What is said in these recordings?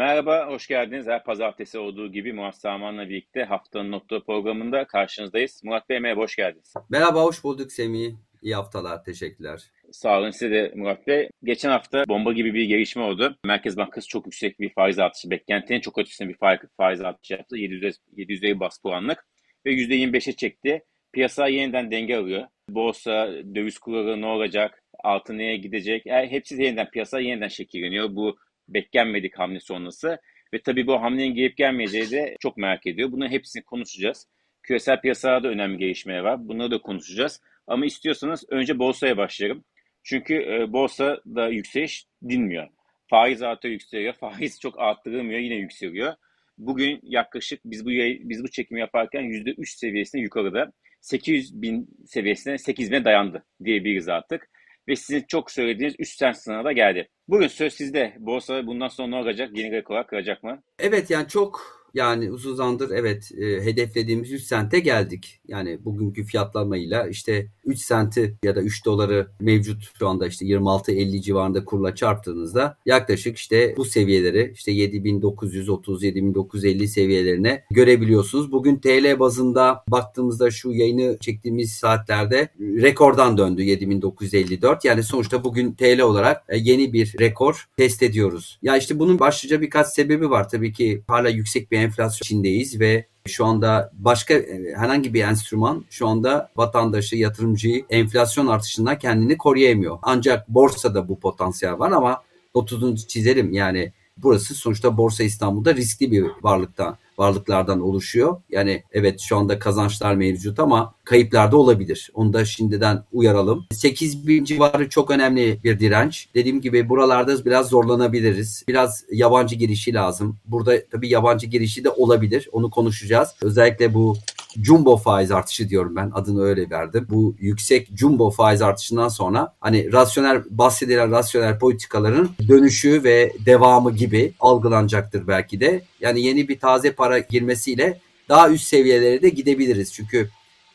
Merhaba, hoş geldiniz. Her pazartesi olduğu gibi Murat Saman'la birlikte haftanın nokta programında karşınızdayız. Murat Bey merhaba, hoş geldiniz. Merhaba, hoş bulduk Semih. İyi haftalar, teşekkürler. Sağ olun size de Murat Bey. Geçen hafta bomba gibi bir gelişme oldu. Merkez Bankası çok yüksek bir faiz artışı, beklentinin çok ötesinde bir faiz artışı yaptı. 700, 750 bas puanlık ve %25'e çekti. Piyasa yeniden denge alıyor. Borsa, döviz kurları ne olacak, altın neye gidecek, yani hepsi yeniden piyasa yeniden şekilleniyor. Bu beklenmedik hamle sonrası. Ve tabii bu hamlenin gelip gelmeyeceği de çok merak ediyor. Bunların hepsini konuşacağız. Küresel piyasalarda önemli gelişmeler var. Bunları da konuşacağız. Ama istiyorsanız önce borsaya başlayalım. Çünkü e, borsa da yükseliş dinmiyor. Faiz artıyor yükseliyor. Faiz çok arttırılmıyor yine yükseliyor. Bugün yaklaşık biz bu biz bu çekimi yaparken %3 seviyesine yukarıda 800 bin seviyesine 8 bine dayandı diyebiliriz artık ve sizin çok söylediğiniz 3 sent sınırına da geldi. Bugün söz sizde. Borsa bundan sonra ne olacak? Yeni rekor kıracak mı? Evet yani çok yani uzun zamandır evet e, hedeflediğimiz 3 sente geldik. Yani bugünkü fiyatlamayla işte 3 senti ya da 3 doları mevcut şu anda işte 26-50 civarında kurla çarptığınızda yaklaşık işte bu seviyeleri işte 7930-7950 seviyelerine görebiliyorsunuz. Bugün TL bazında baktığımızda şu yayını çektiğimiz saatlerde rekordan döndü 7954. Yani sonuçta bugün TL olarak e, yeni bir rekor test ediyoruz. Ya işte bunun başlıca birkaç sebebi var. Tabii ki hala yüksek bir enflasyon içindeyiz ve şu anda başka e, herhangi bir enstrüman şu anda vatandaşı, yatırımcıyı enflasyon artışından kendini koruyamıyor. Ancak borsada bu potansiyel var ama 30'unu çizelim yani burası sonuçta Borsa İstanbul'da riskli bir varlıktan varlıklardan oluşuyor. Yani evet şu anda kazançlar mevcut ama kayıplar da olabilir. Onu da şimdiden uyaralım. 8 bin civarı çok önemli bir direnç. Dediğim gibi buralarda biraz zorlanabiliriz. Biraz yabancı girişi lazım. Burada tabii yabancı girişi de olabilir. Onu konuşacağız. Özellikle bu jumbo faiz artışı diyorum ben adını öyle verdim. Bu yüksek jumbo faiz artışından sonra hani rasyonel bahsedilen rasyonel politikaların dönüşü ve devamı gibi algılanacaktır belki de. Yani yeni bir taze para girmesiyle daha üst seviyelere de gidebiliriz. Çünkü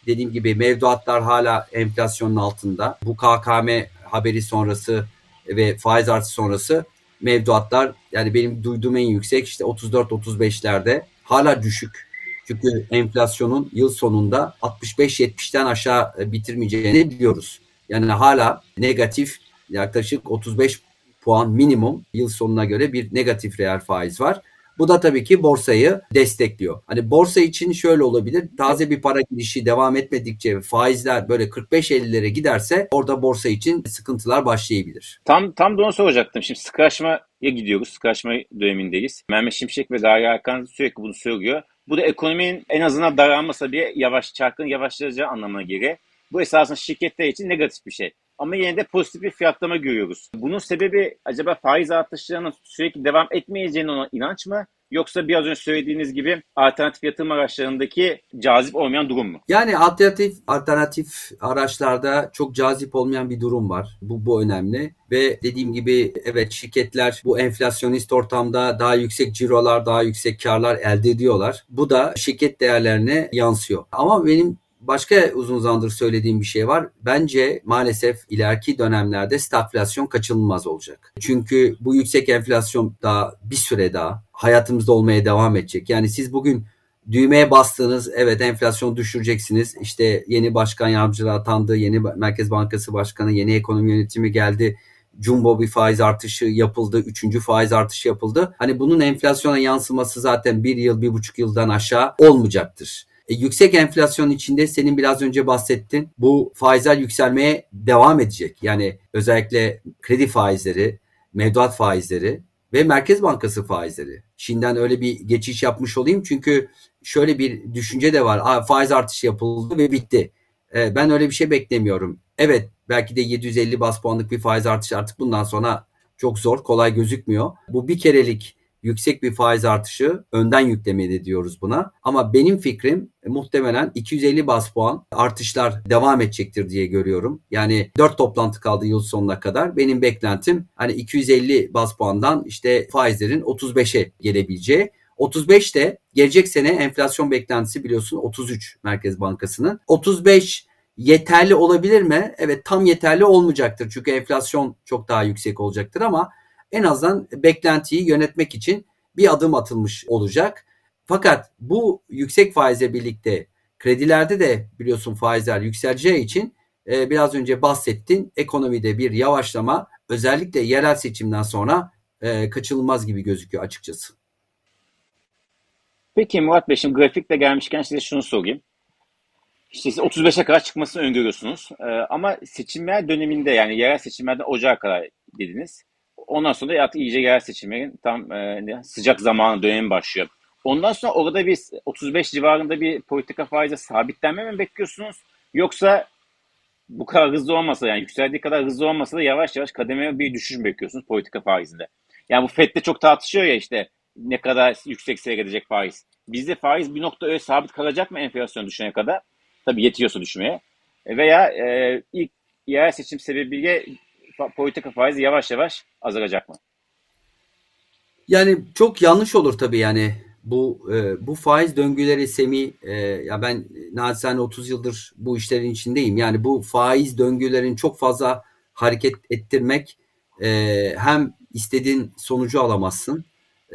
dediğim gibi mevduatlar hala enflasyonun altında. Bu KKM haberi sonrası ve faiz artışı sonrası mevduatlar yani benim duyduğum en yüksek işte 34-35'lerde hala düşük. Çünkü enflasyonun yıl sonunda 65-70'ten aşağı e, bitirmeyeceğini biliyoruz. Yani hala negatif yaklaşık 35 puan minimum yıl sonuna göre bir negatif reel faiz var. Bu da tabii ki borsayı destekliyor. Hani borsa için şöyle olabilir. Taze bir para girişi devam etmedikçe faizler böyle 45-50'lere giderse orada borsa için sıkıntılar başlayabilir. Tam tam da onu soracaktım. Şimdi sıkılaşmaya gidiyoruz. Sıkılaşma dönemindeyiz. Mehmet Şimşek ve Derya Erkan sürekli bunu söylüyor. Bu da ekonominin en azından daralmasa bir yavaş çarkın yavaşlayacağı anlamına gelir. Bu esasında şirketler için negatif bir şey. Ama yine de pozitif bir fiyatlama görüyoruz. Bunun sebebi acaba faiz artışlarının sürekli devam etmeyeceğine olan inanç mı? Yoksa biraz önce söylediğiniz gibi alternatif yatırım araçlarındaki cazip olmayan durum mu? Yani alternatif alternatif araçlarda çok cazip olmayan bir durum var. Bu, bu önemli. Ve dediğim gibi evet şirketler bu enflasyonist ortamda daha yüksek cirolar, daha yüksek karlar elde ediyorlar. Bu da şirket değerlerine yansıyor. Ama benim Başka uzun zamandır söylediğim bir şey var. Bence maalesef ileriki dönemlerde stagflasyon kaçınılmaz olacak. Çünkü bu yüksek enflasyon daha bir süre daha hayatımızda olmaya devam edecek. Yani siz bugün düğmeye bastığınız evet enflasyon düşüreceksiniz. İşte yeni başkan yardımcılığı atandı, yeni Merkez Bankası Başkanı, yeni ekonomi yönetimi geldi. Jumbo bir faiz artışı yapıldı. Üçüncü faiz artışı yapıldı. Hani bunun enflasyona yansıması zaten bir yıl, bir buçuk yıldan aşağı olmayacaktır. E, yüksek enflasyon içinde senin biraz önce bahsettin. Bu faizler yükselmeye devam edecek. Yani özellikle kredi faizleri, mevduat faizleri ve Merkez Bankası faizleri. Şimdiden öyle bir geçiş yapmış olayım çünkü şöyle bir düşünce de var. Faiz artışı yapıldı ve bitti. E, ben öyle bir şey beklemiyorum. Evet belki de 750 bas puanlık bir faiz artışı artık bundan sonra çok zor, kolay gözükmüyor. Bu bir kerelik yüksek bir faiz artışı önden yüklemeli diyoruz buna. Ama benim fikrim e, muhtemelen 250 bas puan artışlar devam edecektir diye görüyorum. Yani 4 toplantı kaldı yıl sonuna kadar. Benim beklentim hani 250 bas puandan işte faizlerin 35'e gelebileceği. 35 de gelecek sene enflasyon beklentisi biliyorsun 33 Merkez Bankası'nın. 35 yeterli olabilir mi? Evet tam yeterli olmayacaktır. Çünkü enflasyon çok daha yüksek olacaktır ama en azından beklentiyi yönetmek için bir adım atılmış olacak. Fakat bu yüksek faize birlikte kredilerde de biliyorsun faizler yükseleceği için e, biraz önce bahsettin ekonomide bir yavaşlama özellikle yerel seçimden sonra e, kaçınılmaz gibi gözüküyor açıkçası. Peki Murat Bey şimdi grafikle gelmişken size şunu sorayım. İşte siz 35'e kadar çıkmasını öngörüyorsunuz. Ee, ama seçimler döneminde yani yerel seçimlerden Ocağa kadar dediniz. Ondan sonra artık iyice yerel seçimlerin tam e, sıcak zamanı dönemi başlıyor. Ondan sonra orada bir 35 civarında bir politika faizi sabitlenme mi bekliyorsunuz? Yoksa bu kadar hızlı olmasa yani yükseldiği kadar hızlı olmasa da yavaş yavaş kademeye bir düşüş mü bekliyorsunuz politika faizinde? Yani bu FED'de çok tartışıyor ya işte ne kadar yüksek seyredecek faiz. Bizde faiz bir nokta öyle sabit kalacak mı enflasyon düşene kadar? Tabii yetiyorsa düşmeye. Veya e, ilk yerel seçim sebebiyle politika faizi yavaş yavaş azalacak mı? Yani çok yanlış olur tabii yani bu e, bu faiz döngüleri Semi e, ya ben naçizane 30 yıldır bu işlerin içindeyim. Yani bu faiz döngülerin çok fazla hareket ettirmek e, hem istediğin sonucu alamazsın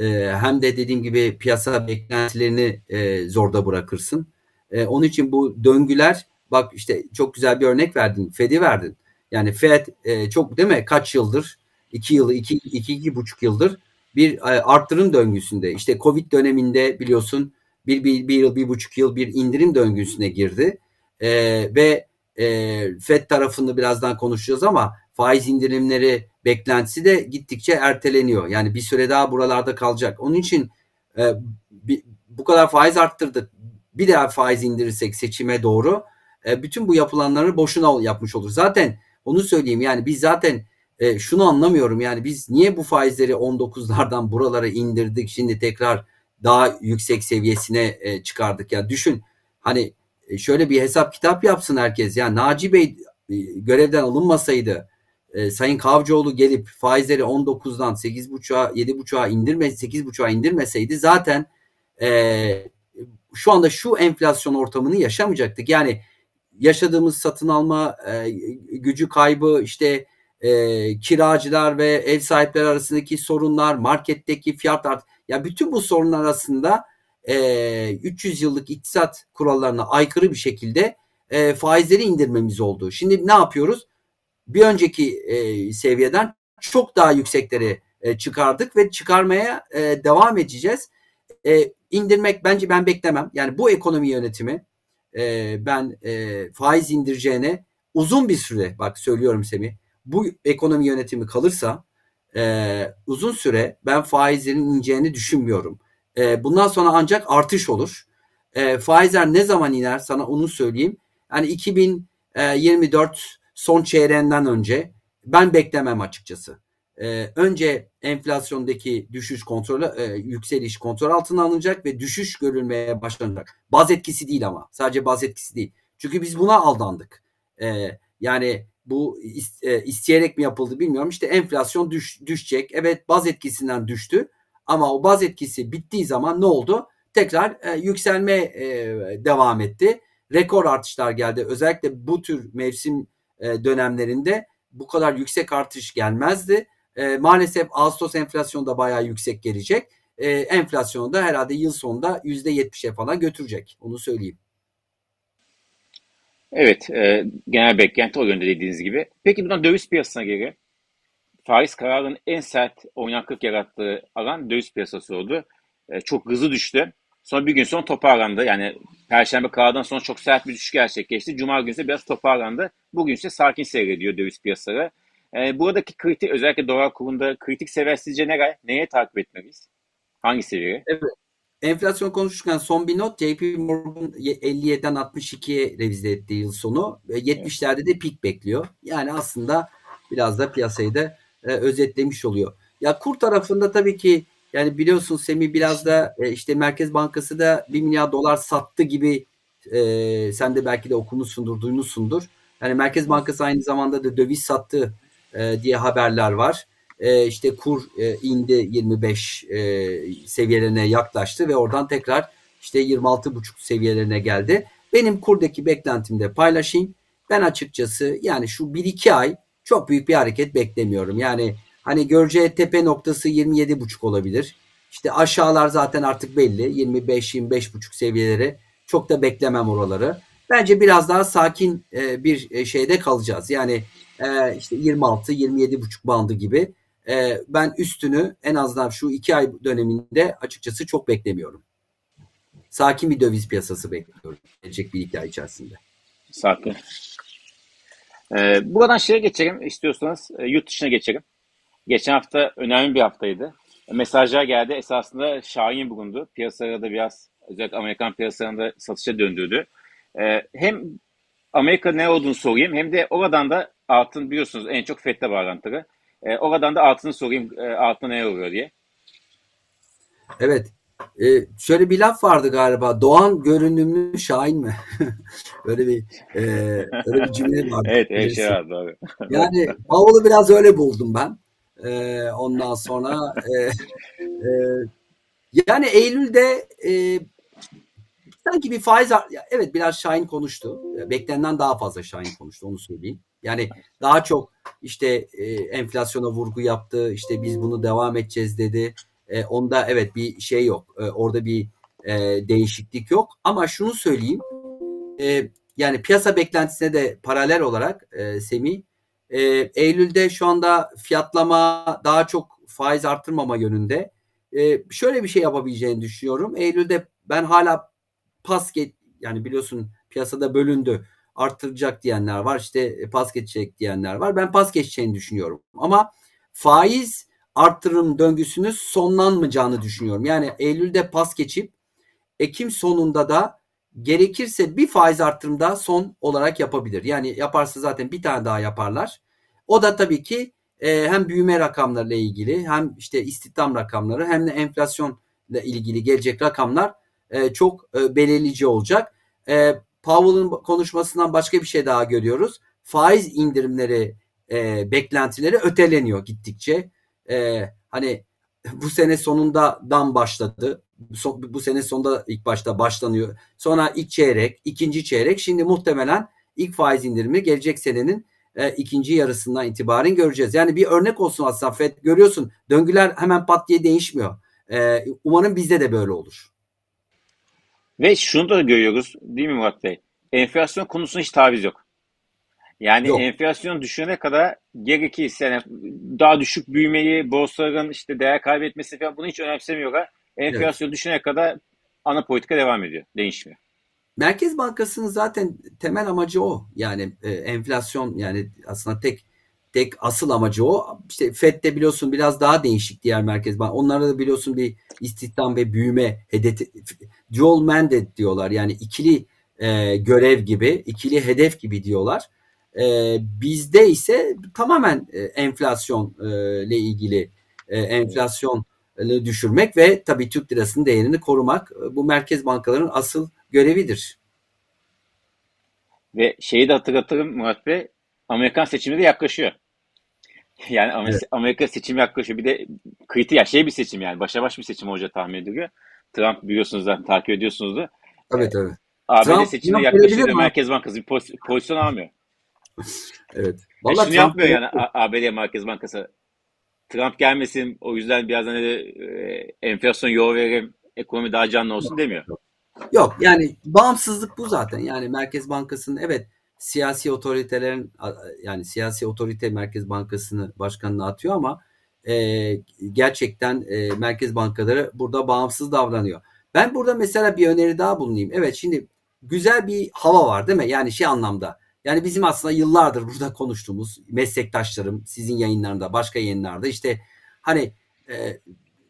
e, hem de dediğim gibi piyasa beklentilerini e, zorda bırakırsın. E, onun için bu döngüler bak işte çok güzel bir örnek verdin. Fed'i verdin. Yani Fed e, çok değil mi kaç yıldır? iki yıl, iki, iki, iki buçuk yıldır bir e, arttırım döngüsünde. İşte Covid döneminde biliyorsun bir, bir, bir yıl, bir buçuk yıl bir indirim döngüsüne girdi. E, ve e, FED tarafını birazdan konuşacağız ama faiz indirimleri beklentisi de gittikçe erteleniyor. Yani bir süre daha buralarda kalacak. Onun için e, bir, bu kadar faiz arttırdık. Bir daha faiz indirirsek seçime doğru e, bütün bu yapılanları boşuna yapmış olur. Zaten onu söyleyeyim. Yani biz zaten e, şunu anlamıyorum. Yani biz niye bu faizleri 19'lardan buralara indirdik şimdi tekrar daha yüksek seviyesine e, çıkardık? Ya düşün hani e, şöyle bir hesap kitap yapsın herkes. Ya Naci Bey e, görevden alınmasaydı e, Sayın Kavcıoğlu gelip faizleri 19'dan 8.5'a 7.5'a indirme 8.5'a indirmeseydi zaten e, şu anda şu enflasyon ortamını yaşamayacaktık. Yani yaşadığımız satın alma e, gücü kaybı işte e, kiracılar ve ev sahipleri arasındaki sorunlar, marketteki fiyat art ya bütün bu sorunlar arasında e, 300 yıllık iktisat kurallarına aykırı bir şekilde e, faizleri indirmemiz oldu. Şimdi ne yapıyoruz? Bir önceki e, seviyeden çok daha yüksekleri e, çıkardık ve çıkarmaya e, devam edeceğiz. E, indirmek bence ben beklemem. Yani bu ekonomi yönetimi e, ben e, faiz indireceğine uzun bir süre bak söylüyorum Semih bu ekonomi yönetimi kalırsa e, uzun süre ben faizlerin ineceğini düşünmüyorum. E, bundan sonra ancak artış olur. E, faizler ne zaman iner sana onu söyleyeyim. Yani 2024 son çeyreğinden önce ben beklemem açıkçası. E, önce enflasyondaki düşüş kontrolü, e, yükseliş kontrol altına alınacak ve düşüş görülmeye başlanacak. Baz etkisi değil ama sadece baz etkisi değil. Çünkü biz buna aldandık. E, yani bu e, isteyerek mi yapıldı bilmiyorum. İşte enflasyon düş, düşecek. Evet baz etkisinden düştü. Ama o baz etkisi bittiği zaman ne oldu? Tekrar e, yükselme e, devam etti. Rekor artışlar geldi. Özellikle bu tür mevsim e, dönemlerinde bu kadar yüksek artış gelmezdi. E, maalesef Ağustos enflasyonu da bayağı yüksek gelecek. E, enflasyonu da herhalde yıl sonunda %70'e falan götürecek. Onu söyleyeyim. Evet, e, genel beklenti o yönde dediğiniz gibi. Peki buradan döviz piyasasına geri. Faiz kararının en sert oynaklık yarattığı alan döviz piyasası oldu. E, çok hızlı düştü. Sonra bir gün sonra toparlandı. Yani Perşembe karardan sonra çok sert bir düşüş gerçekleşti. Cuma günü ise biraz toparlandı. Bugün ise sakin seyrediyor döviz piyasaları. E, buradaki kritik, özellikle dolar kurunda kritik seviye sizce ne, neye takip etmeliyiz? Hangi seviye? Evet. Enflasyon konuşurken son bir not JP Morgan 57'den 62'ye revize etti yıl sonu. 70'lerde de pik bekliyor. Yani aslında biraz da piyasayı da e, özetlemiş oluyor. Ya kur tarafında tabii ki yani biliyorsun Semi biraz da e, işte Merkez Bankası da 1 milyar dolar sattı gibi e, sen de belki de okumuşsundur, duymuşsundur. Yani Merkez Bankası aynı zamanda da döviz sattı e, diye haberler var e, işte kur e, indi 25 e, seviyelerine yaklaştı ve oradan tekrar işte 26,5 seviyelerine geldi. Benim kurdaki beklentimde paylaşayım. Ben açıkçası yani şu 1-2 ay çok büyük bir hareket beklemiyorum. Yani hani göreceği tepe noktası 27,5 olabilir. İşte aşağılar zaten artık belli. 25-25,5 seviyeleri. Çok da beklemem oraları. Bence biraz daha sakin e, bir e, şeyde kalacağız. Yani e, işte 26-27,5 bandı gibi. E, ben üstünü en azından şu iki ay döneminde açıkçası çok beklemiyorum. Sakin bir döviz piyasası bekliyorum. Gelecek bir iki ay içerisinde. Sakin. Ee, buradan şeye geçelim istiyorsanız e, yurt dışına geçelim. Geçen hafta önemli bir haftaydı. Mesajlar geldi. Esasında Şahin bulundu. Piyasalarda biraz özellikle Amerikan piyasalarında satışa döndürdü. Ee, hem Amerika ne olduğunu sorayım hem de oradan da altın biliyorsunuz en çok FED'le bağlantılı. Ee, oradan da altını sorayım e, altına ne oluyor diye. Evet. Ee, şöyle bir laf vardı galiba. Doğan görünümlü Şahin mi? öyle bir e, öyle bir cümle vardı. evet, evet şey var doğru. yani Powell'ı biraz öyle buldum ben. Ee, ondan sonra e, e, yani Eylül'de e, sanki bir faiz evet biraz Şahin konuştu. Beklenenden daha fazla Şahin konuştu onu söyleyeyim. Yani daha çok işte e, enflasyona vurgu yaptı. İşte biz bunu devam edeceğiz dedi. E, onda evet bir şey yok. E, orada bir e, değişiklik yok. Ama şunu söyleyeyim. E, yani piyasa beklentisine de paralel olarak e, Semih e, Eylül'de şu anda fiyatlama daha çok faiz arttırmama yönünde. E, şöyle bir şey yapabileceğini düşünüyorum. Eylül'de ben hala pas geç yani biliyorsun piyasada bölündü. Arttıracak diyenler var. işte pas geçecek diyenler var. Ben pas geçeceğini düşünüyorum. Ama faiz arttırım döngüsünün sonlanmayacağını düşünüyorum. Yani Eylül'de pas geçip Ekim sonunda da gerekirse bir faiz artırımda son olarak yapabilir. Yani yaparsa zaten bir tane daha yaparlar. O da tabii ki e, hem büyüme rakamlarıyla ilgili hem işte istihdam rakamları hem de enflasyonla ilgili gelecek rakamlar e, çok e, belirleyici olacak. E, Powell'ın konuşmasından başka bir şey daha görüyoruz. Faiz indirimleri e, beklentileri öteleniyor gittikçe. E, hani bu sene sonundan başladı. Bu, bu sene sonunda ilk başta başlanıyor. Sonra ilk çeyrek, ikinci çeyrek. Şimdi muhtemelen ilk faiz indirimi gelecek senenin e, ikinci yarısından itibaren göreceğiz. Yani bir örnek olsun aslında FED görüyorsun döngüler hemen pat diye değişmiyor. E, umarım bizde de böyle olur. Ve şunu da görüyoruz değil mi Murat Bey? Enflasyon konusunda hiç taviz yok. Yani yok. enflasyon düşene kadar gerekirse yani daha düşük büyümeyi, borsaların işte değer kaybetmesi falan bunu hiç önemsemiyorlar. Enflasyon evet. düşene kadar ana politika devam ediyor. Değişmiyor. Merkez Bankası'nın zaten temel amacı o. Yani e, enflasyon yani aslında tek tek asıl amacı o. İşte FED'de biliyorsun biraz daha değişik diğer merkez bank. Onlarda da biliyorsun bir istihdam ve büyüme hedefi dual mandate diyorlar. Yani ikili e, görev gibi, ikili hedef gibi diyorlar. E, bizde ise tamamen e, enflasyon e, ile ilgili e, enflasyon düşürmek ve tabii Türk lirasının değerini korumak e, bu merkez bankaların asıl görevidir. Ve şeyi de hatırlatırım Murat Bey, Amerikan seçimi de yaklaşıyor. Yani evet. Amerika seçimi yaklaşıyor. Bir de kritik ya şey bir seçim yani. Başa baş bir seçim hoca tahmin ediliyor. Trump biliyorsunuz zaten takip ediyorsunuzdur. Evet evet. ABD Trump, seçimi yaklaşıyor. Merkez Bankası bir pozisyon almıyor. evet. Vallahi şunu Trump yapmıyor yani ABD Merkez Bankası. Trump gelmesin o yüzden biraz hani e, enflasyon yol verelim ekonomi daha canlı olsun demiyor. Yok yani bağımsızlık bu zaten. Yani Merkez Bankası'nın evet siyasi otoritelerin yani siyasi otorite Merkez Bankası'nı başkanına atıyor ama e, gerçekten e, merkez bankaları burada bağımsız davranıyor. Ben burada mesela bir öneri daha bulunayım. Evet şimdi güzel bir hava var değil mi? Yani şey anlamda yani bizim aslında yıllardır burada konuştuğumuz meslektaşlarım sizin yayınlarında, başka yayınlarda işte hani e,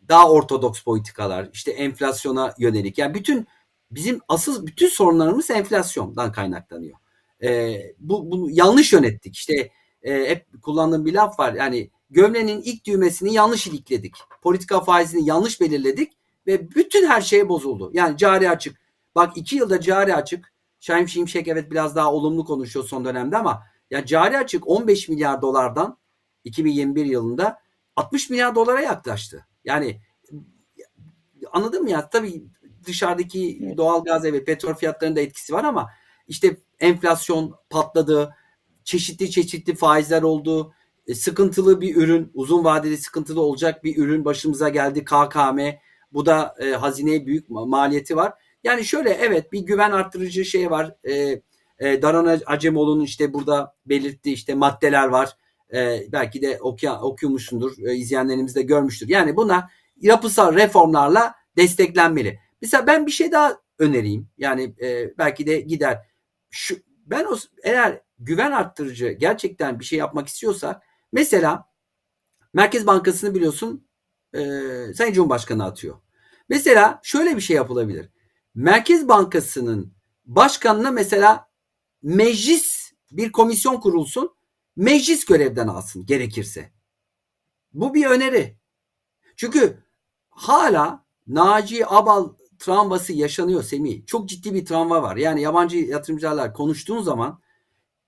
daha ortodoks politikalar, işte enflasyona yönelik. Yani bütün bizim asıl bütün sorunlarımız enflasyondan kaynaklanıyor. E, bu bunu yanlış yönettik. İşte e, hep kullandığım bir laf var. Yani gömleğin ilk düğmesini yanlış ilikledik. Politika faizini yanlış belirledik ve bütün her şey bozuldu. Yani cari açık. Bak iki yılda cari açık Şahin Şimşek evet biraz daha olumlu konuşuyor son dönemde ama ya cari açık 15 milyar dolardan 2021 yılında 60 milyar dolara yaklaştı. Yani anladın mı ya? Tabii dışarıdaki doğal gaz ve petrol fiyatlarında etkisi var ama işte enflasyon patladı. Çeşitli çeşitli faizler oldu. E, sıkıntılı bir ürün, uzun vadeli sıkıntılı olacak bir ürün başımıza geldi. KKM Bu da e, hazineye büyük maliyeti var. Yani şöyle evet bir güven arttırıcı şey var. E, e, Daran Acemoğlu'nun işte burada belirttiği işte maddeler var. E, belki de okuya, okuyormuşsundur. E, izleyenlerimiz de görmüştür. Yani buna yapısal reformlarla desteklenmeli. Mesela ben bir şey daha önereyim. Yani e, belki de gider. Şu, ben o, eğer güven arttırıcı gerçekten bir şey yapmak istiyorsak mesela Merkez Bankası'nı biliyorsun e, Sayın Cumhurbaşkanı atıyor. Mesela şöyle bir şey yapılabilir. Merkez Bankası'nın başkanına mesela meclis bir komisyon kurulsun. Meclis görevden alsın gerekirse. Bu bir öneri. Çünkü hala Naci Abal travması yaşanıyor Semih. Çok ciddi bir travma var. Yani yabancı yatırımcılarla konuştuğun zaman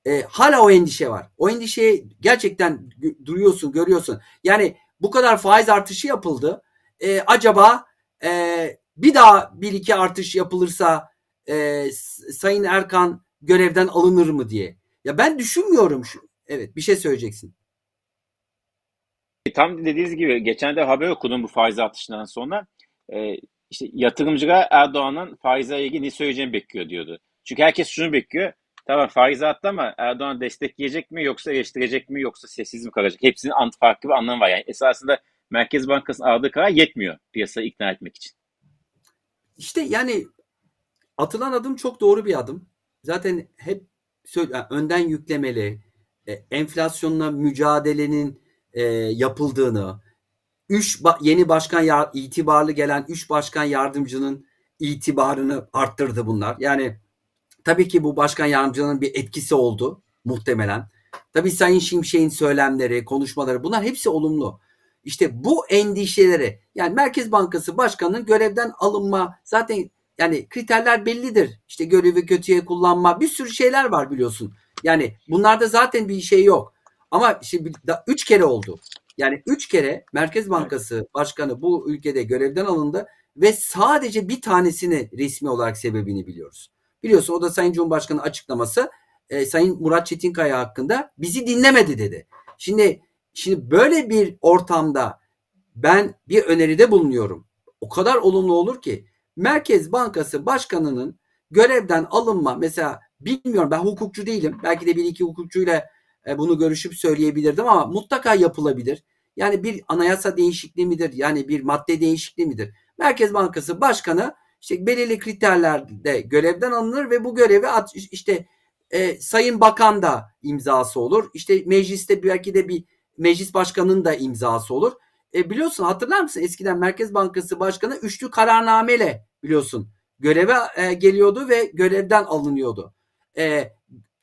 e, hala o endişe var. O endişeyi gerçekten duruyorsun, görüyorsun. Yani bu kadar faiz artışı yapıldı. E, acaba e, bir daha bir iki artış yapılırsa e, Sayın Erkan görevden alınır mı diye. Ya ben düşünmüyorum. Şu. Evet bir şey söyleyeceksin. Tam dediğiniz gibi geçen de haber okudum bu faiz artışından sonra. E, işte yatırımcılar Erdoğan'ın faizle ilgili ne söyleyeceğini bekliyor diyordu. Çünkü herkes şunu bekliyor. Tamam faiz attı ama Erdoğan destekleyecek mi yoksa eleştirecek mi yoksa sessiz mi kalacak? Hepsinin farklı bir anlamı var. Yani esasında Merkez Bankası'nın aldığı karar yetmiyor piyasayı ikna etmek için. İşte yani atılan adım çok doğru bir adım. Zaten hep söyle, önden yüklemeli, e, enflasyonla mücadelenin e, yapıldığını, üç yeni başkan itibarlı gelen üç başkan yardımcının itibarını arttırdı bunlar. Yani tabii ki bu başkan yardımcının bir etkisi oldu muhtemelen. Tabii Sayın Şimşek'in söylemleri, konuşmaları bunlar hepsi olumlu. İşte bu endişeleri yani Merkez Bankası Başkanı'nın görevden alınma zaten yani kriterler bellidir. İşte görevi kötüye kullanma bir sürü şeyler var biliyorsun. Yani bunlarda zaten bir şey yok. Ama şimdi üç kere oldu. Yani üç kere Merkez Bankası Başkanı bu ülkede görevden alındı ve sadece bir tanesini resmi olarak sebebini biliyoruz. Biliyorsun o da Sayın Cumhurbaşkanı açıklaması e, Sayın Murat Çetinkaya hakkında bizi dinlemedi dedi. Şimdi şimdi böyle bir ortamda ben bir öneride bulunuyorum. O kadar olumlu olur ki Merkez Bankası Başkanı'nın görevden alınma mesela bilmiyorum ben hukukçu değilim. Belki de bir iki hukukçuyla bunu görüşüp söyleyebilirdim ama mutlaka yapılabilir. Yani bir anayasa değişikliği midir? Yani bir madde değişikliği midir? Merkez Bankası Başkanı işte belirli kriterlerde görevden alınır ve bu görevi işte e, Sayın Bakan da imzası olur. İşte mecliste belki de bir meclis başkanının da imzası olur. E, biliyorsun hatırlar mısın eskiden Merkez Bankası Başkanı üçlü kararnameyle biliyorsun göreve e, geliyordu ve görevden alınıyordu. E,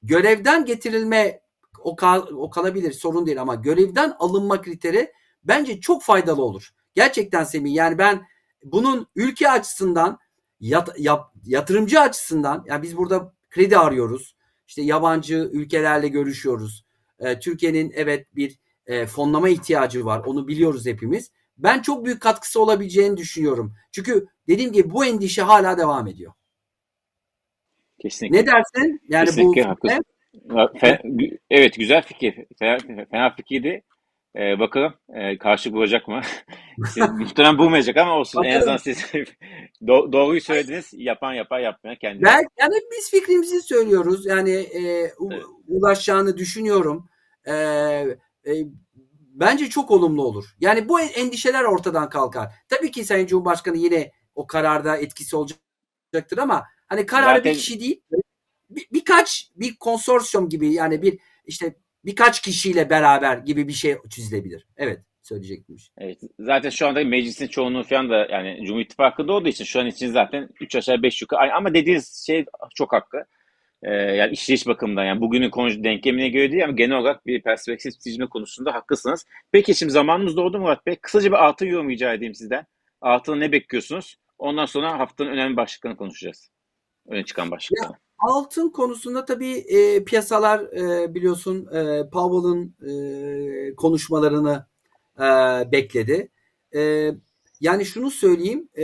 görevden getirilme o, kal, o kalabilir sorun değil ama görevden alınma kriteri bence çok faydalı olur. Gerçekten Semih yani ben bunun ülke açısından yat, yap, yatırımcı açısından yani biz burada kredi arıyoruz. İşte yabancı ülkelerle görüşüyoruz. Ee, Türkiye'nin evet bir e, fonlama ihtiyacı var. Onu biliyoruz hepimiz. Ben çok büyük katkısı olabileceğini düşünüyorum. Çünkü dediğim gibi bu endişe hala devam ediyor. Kesinlikle. Ne dersin? Yani Kesinlikle bu haklısın. Evet güzel fikir. Fena, fena fikirdi. Ee, bakalım e, karşı bulacak mı? siz muhtemelen bulmayacak ama olsun. Bakalım. En azından siz do- doğruyu söylediniz. Yapan yapar yapmaya kendini. Ben, yani biz fikrimizi söylüyoruz. Yani e, evet. ulaşacağını düşünüyorum. E, e, bence çok olumlu olur. Yani bu endişeler ortadan kalkar. Tabii ki Sayın Cumhurbaşkanı yine o kararda etkisi olacaktır ama hani karar Zaten... bir kişi değil bir, birkaç bir konsorsiyum gibi yani bir işte birkaç kişiyle beraber gibi bir şey çizilebilir. Evet söyleyecektim. Evet. Zaten şu anda meclisin çoğunluğu falan da yani Cumhur İttifakı'nda olduğu için şu an için zaten 3 aşağı 5 yukarı. Ama dediğiniz şey çok haklı. Ee, yani işleyiş bakımından yani bugünün konu denklemine göre değil ama genel olarak bir perspektif çizme konusunda haklısınız. Peki şimdi zamanımız doğdu Murat Bey. Kısaca bir altın yorum rica edeyim sizden. Altını ne bekliyorsunuz? Ondan sonra haftanın önemli başlıklarını konuşacağız. Öne çıkan başlıklarını. Altın konusunda tabii e, piyasalar e, biliyorsun e, Powell'ın e, konuşmalarını e, bekledi. E, yani şunu söyleyeyim e,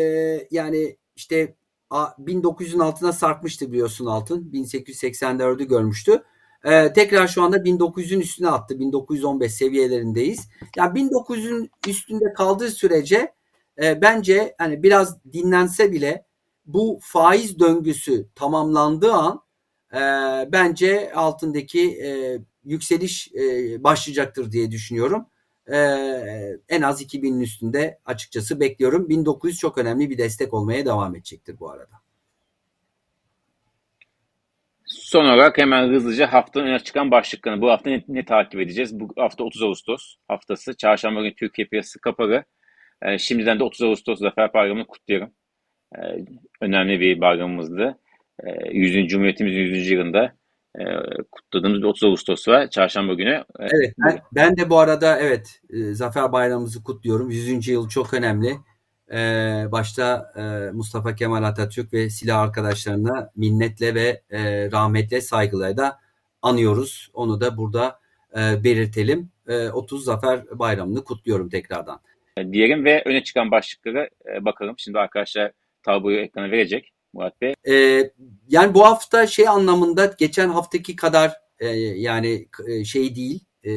yani işte 1900'ün altına sarkmıştı biliyorsun altın. 1884'ü görmüştü. Ee, tekrar şu anda 1900'ün üstüne attı. 1915 seviyelerindeyiz. Yani 1900'ün üstünde kaldığı sürece e, bence hani biraz dinlense bile bu faiz döngüsü tamamlandığı an e, bence altındaki e, yükseliş e, başlayacaktır diye düşünüyorum. E, en az 2000'in üstünde açıkçası bekliyorum. 1900 çok önemli bir destek olmaya devam edecektir bu arada. Son olarak hemen hızlıca haftanın öne çıkan başlıklarını. Bu hafta ne, ne takip edeceğiz? Bu hafta 30 Ağustos haftası. Çarşamba günü Türkiye piyasası kapalı. Ee, şimdiden de 30 Ağustos Zafer Bayramı'nı kutluyorum. Ee, önemli bir bayramımızdı. Ee, 100. Cumhuriyetimizin 100. yılında e, kutladığımız bir 30 Ağustos var. Çarşamba günü. Ee, evet. Ben, ben de bu arada evet e, Zafer Bayramımızı kutluyorum. 100. yıl çok önemli. Ee, başta e, Mustafa Kemal Atatürk ve silah arkadaşlarına minnetle ve e, rahmetle saygılarla da anıyoruz. Onu da burada e, belirtelim. E, 30 Zafer Bayramı'nı kutluyorum tekrardan. Diyelim ve öne çıkan başlıklara e, bakalım. Şimdi arkadaşlar tabloyu ekrana verecek Murat Bey. E, yani bu hafta şey anlamında geçen haftaki kadar e, yani e, şey değil, e,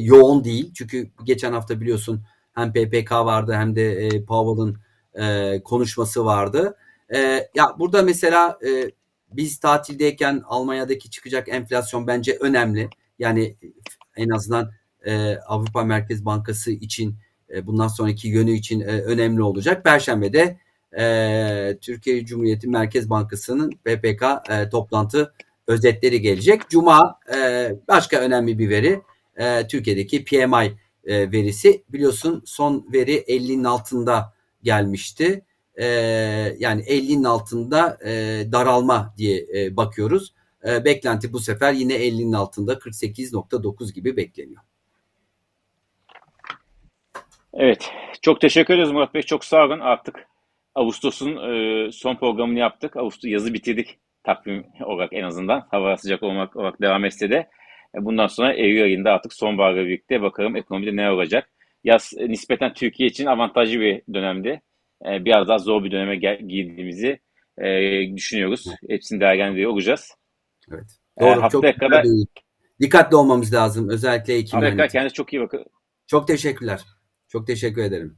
yoğun değil. Çünkü geçen hafta biliyorsun hem PPK vardı hem de e, Powell'ın e, konuşması vardı. E, ya burada mesela e, biz tatildeyken Almanya'daki çıkacak enflasyon bence önemli. Yani en azından e, Avrupa Merkez Bankası için e, bundan sonraki yönü için e, önemli olacak. Perşembe'de e, Türkiye Cumhuriyeti Merkez Bankası'nın PPK e, toplantı özetleri gelecek. Cuma e, başka önemli bir veri e, Türkiye'deki PMI e, verisi. Biliyorsun son veri 50'nin altında gelmişti. E, yani 50'nin altında e, daralma diye e, bakıyoruz. E, beklenti bu sefer yine 50'nin altında 48.9 gibi bekleniyor. Evet. Çok teşekkür ederiz Murat Bey. Çok sağ olun. Artık Ağustos'un e, son programını yaptık. Ağustos yazı bitirdik takvim olarak en azından. Hava sıcak olmak olarak devam etse de. E, bundan sonra Eylül ayında artık sonbaharla birlikte bakalım ekonomide ne olacak. Yaz e, nispeten Türkiye için avantajlı bir dönemdi. E, biraz daha zor bir döneme girdiğimizi düşünüyoruz. Hepsini değerlendiriyor olacağız. Evet. Doğru. Haftaya çok kadar dikkatli olmamız lazım. Özellikle Ekim ayında. Kendinize çok iyi bakın. Çok teşekkürler. Çok teşekkür ederim.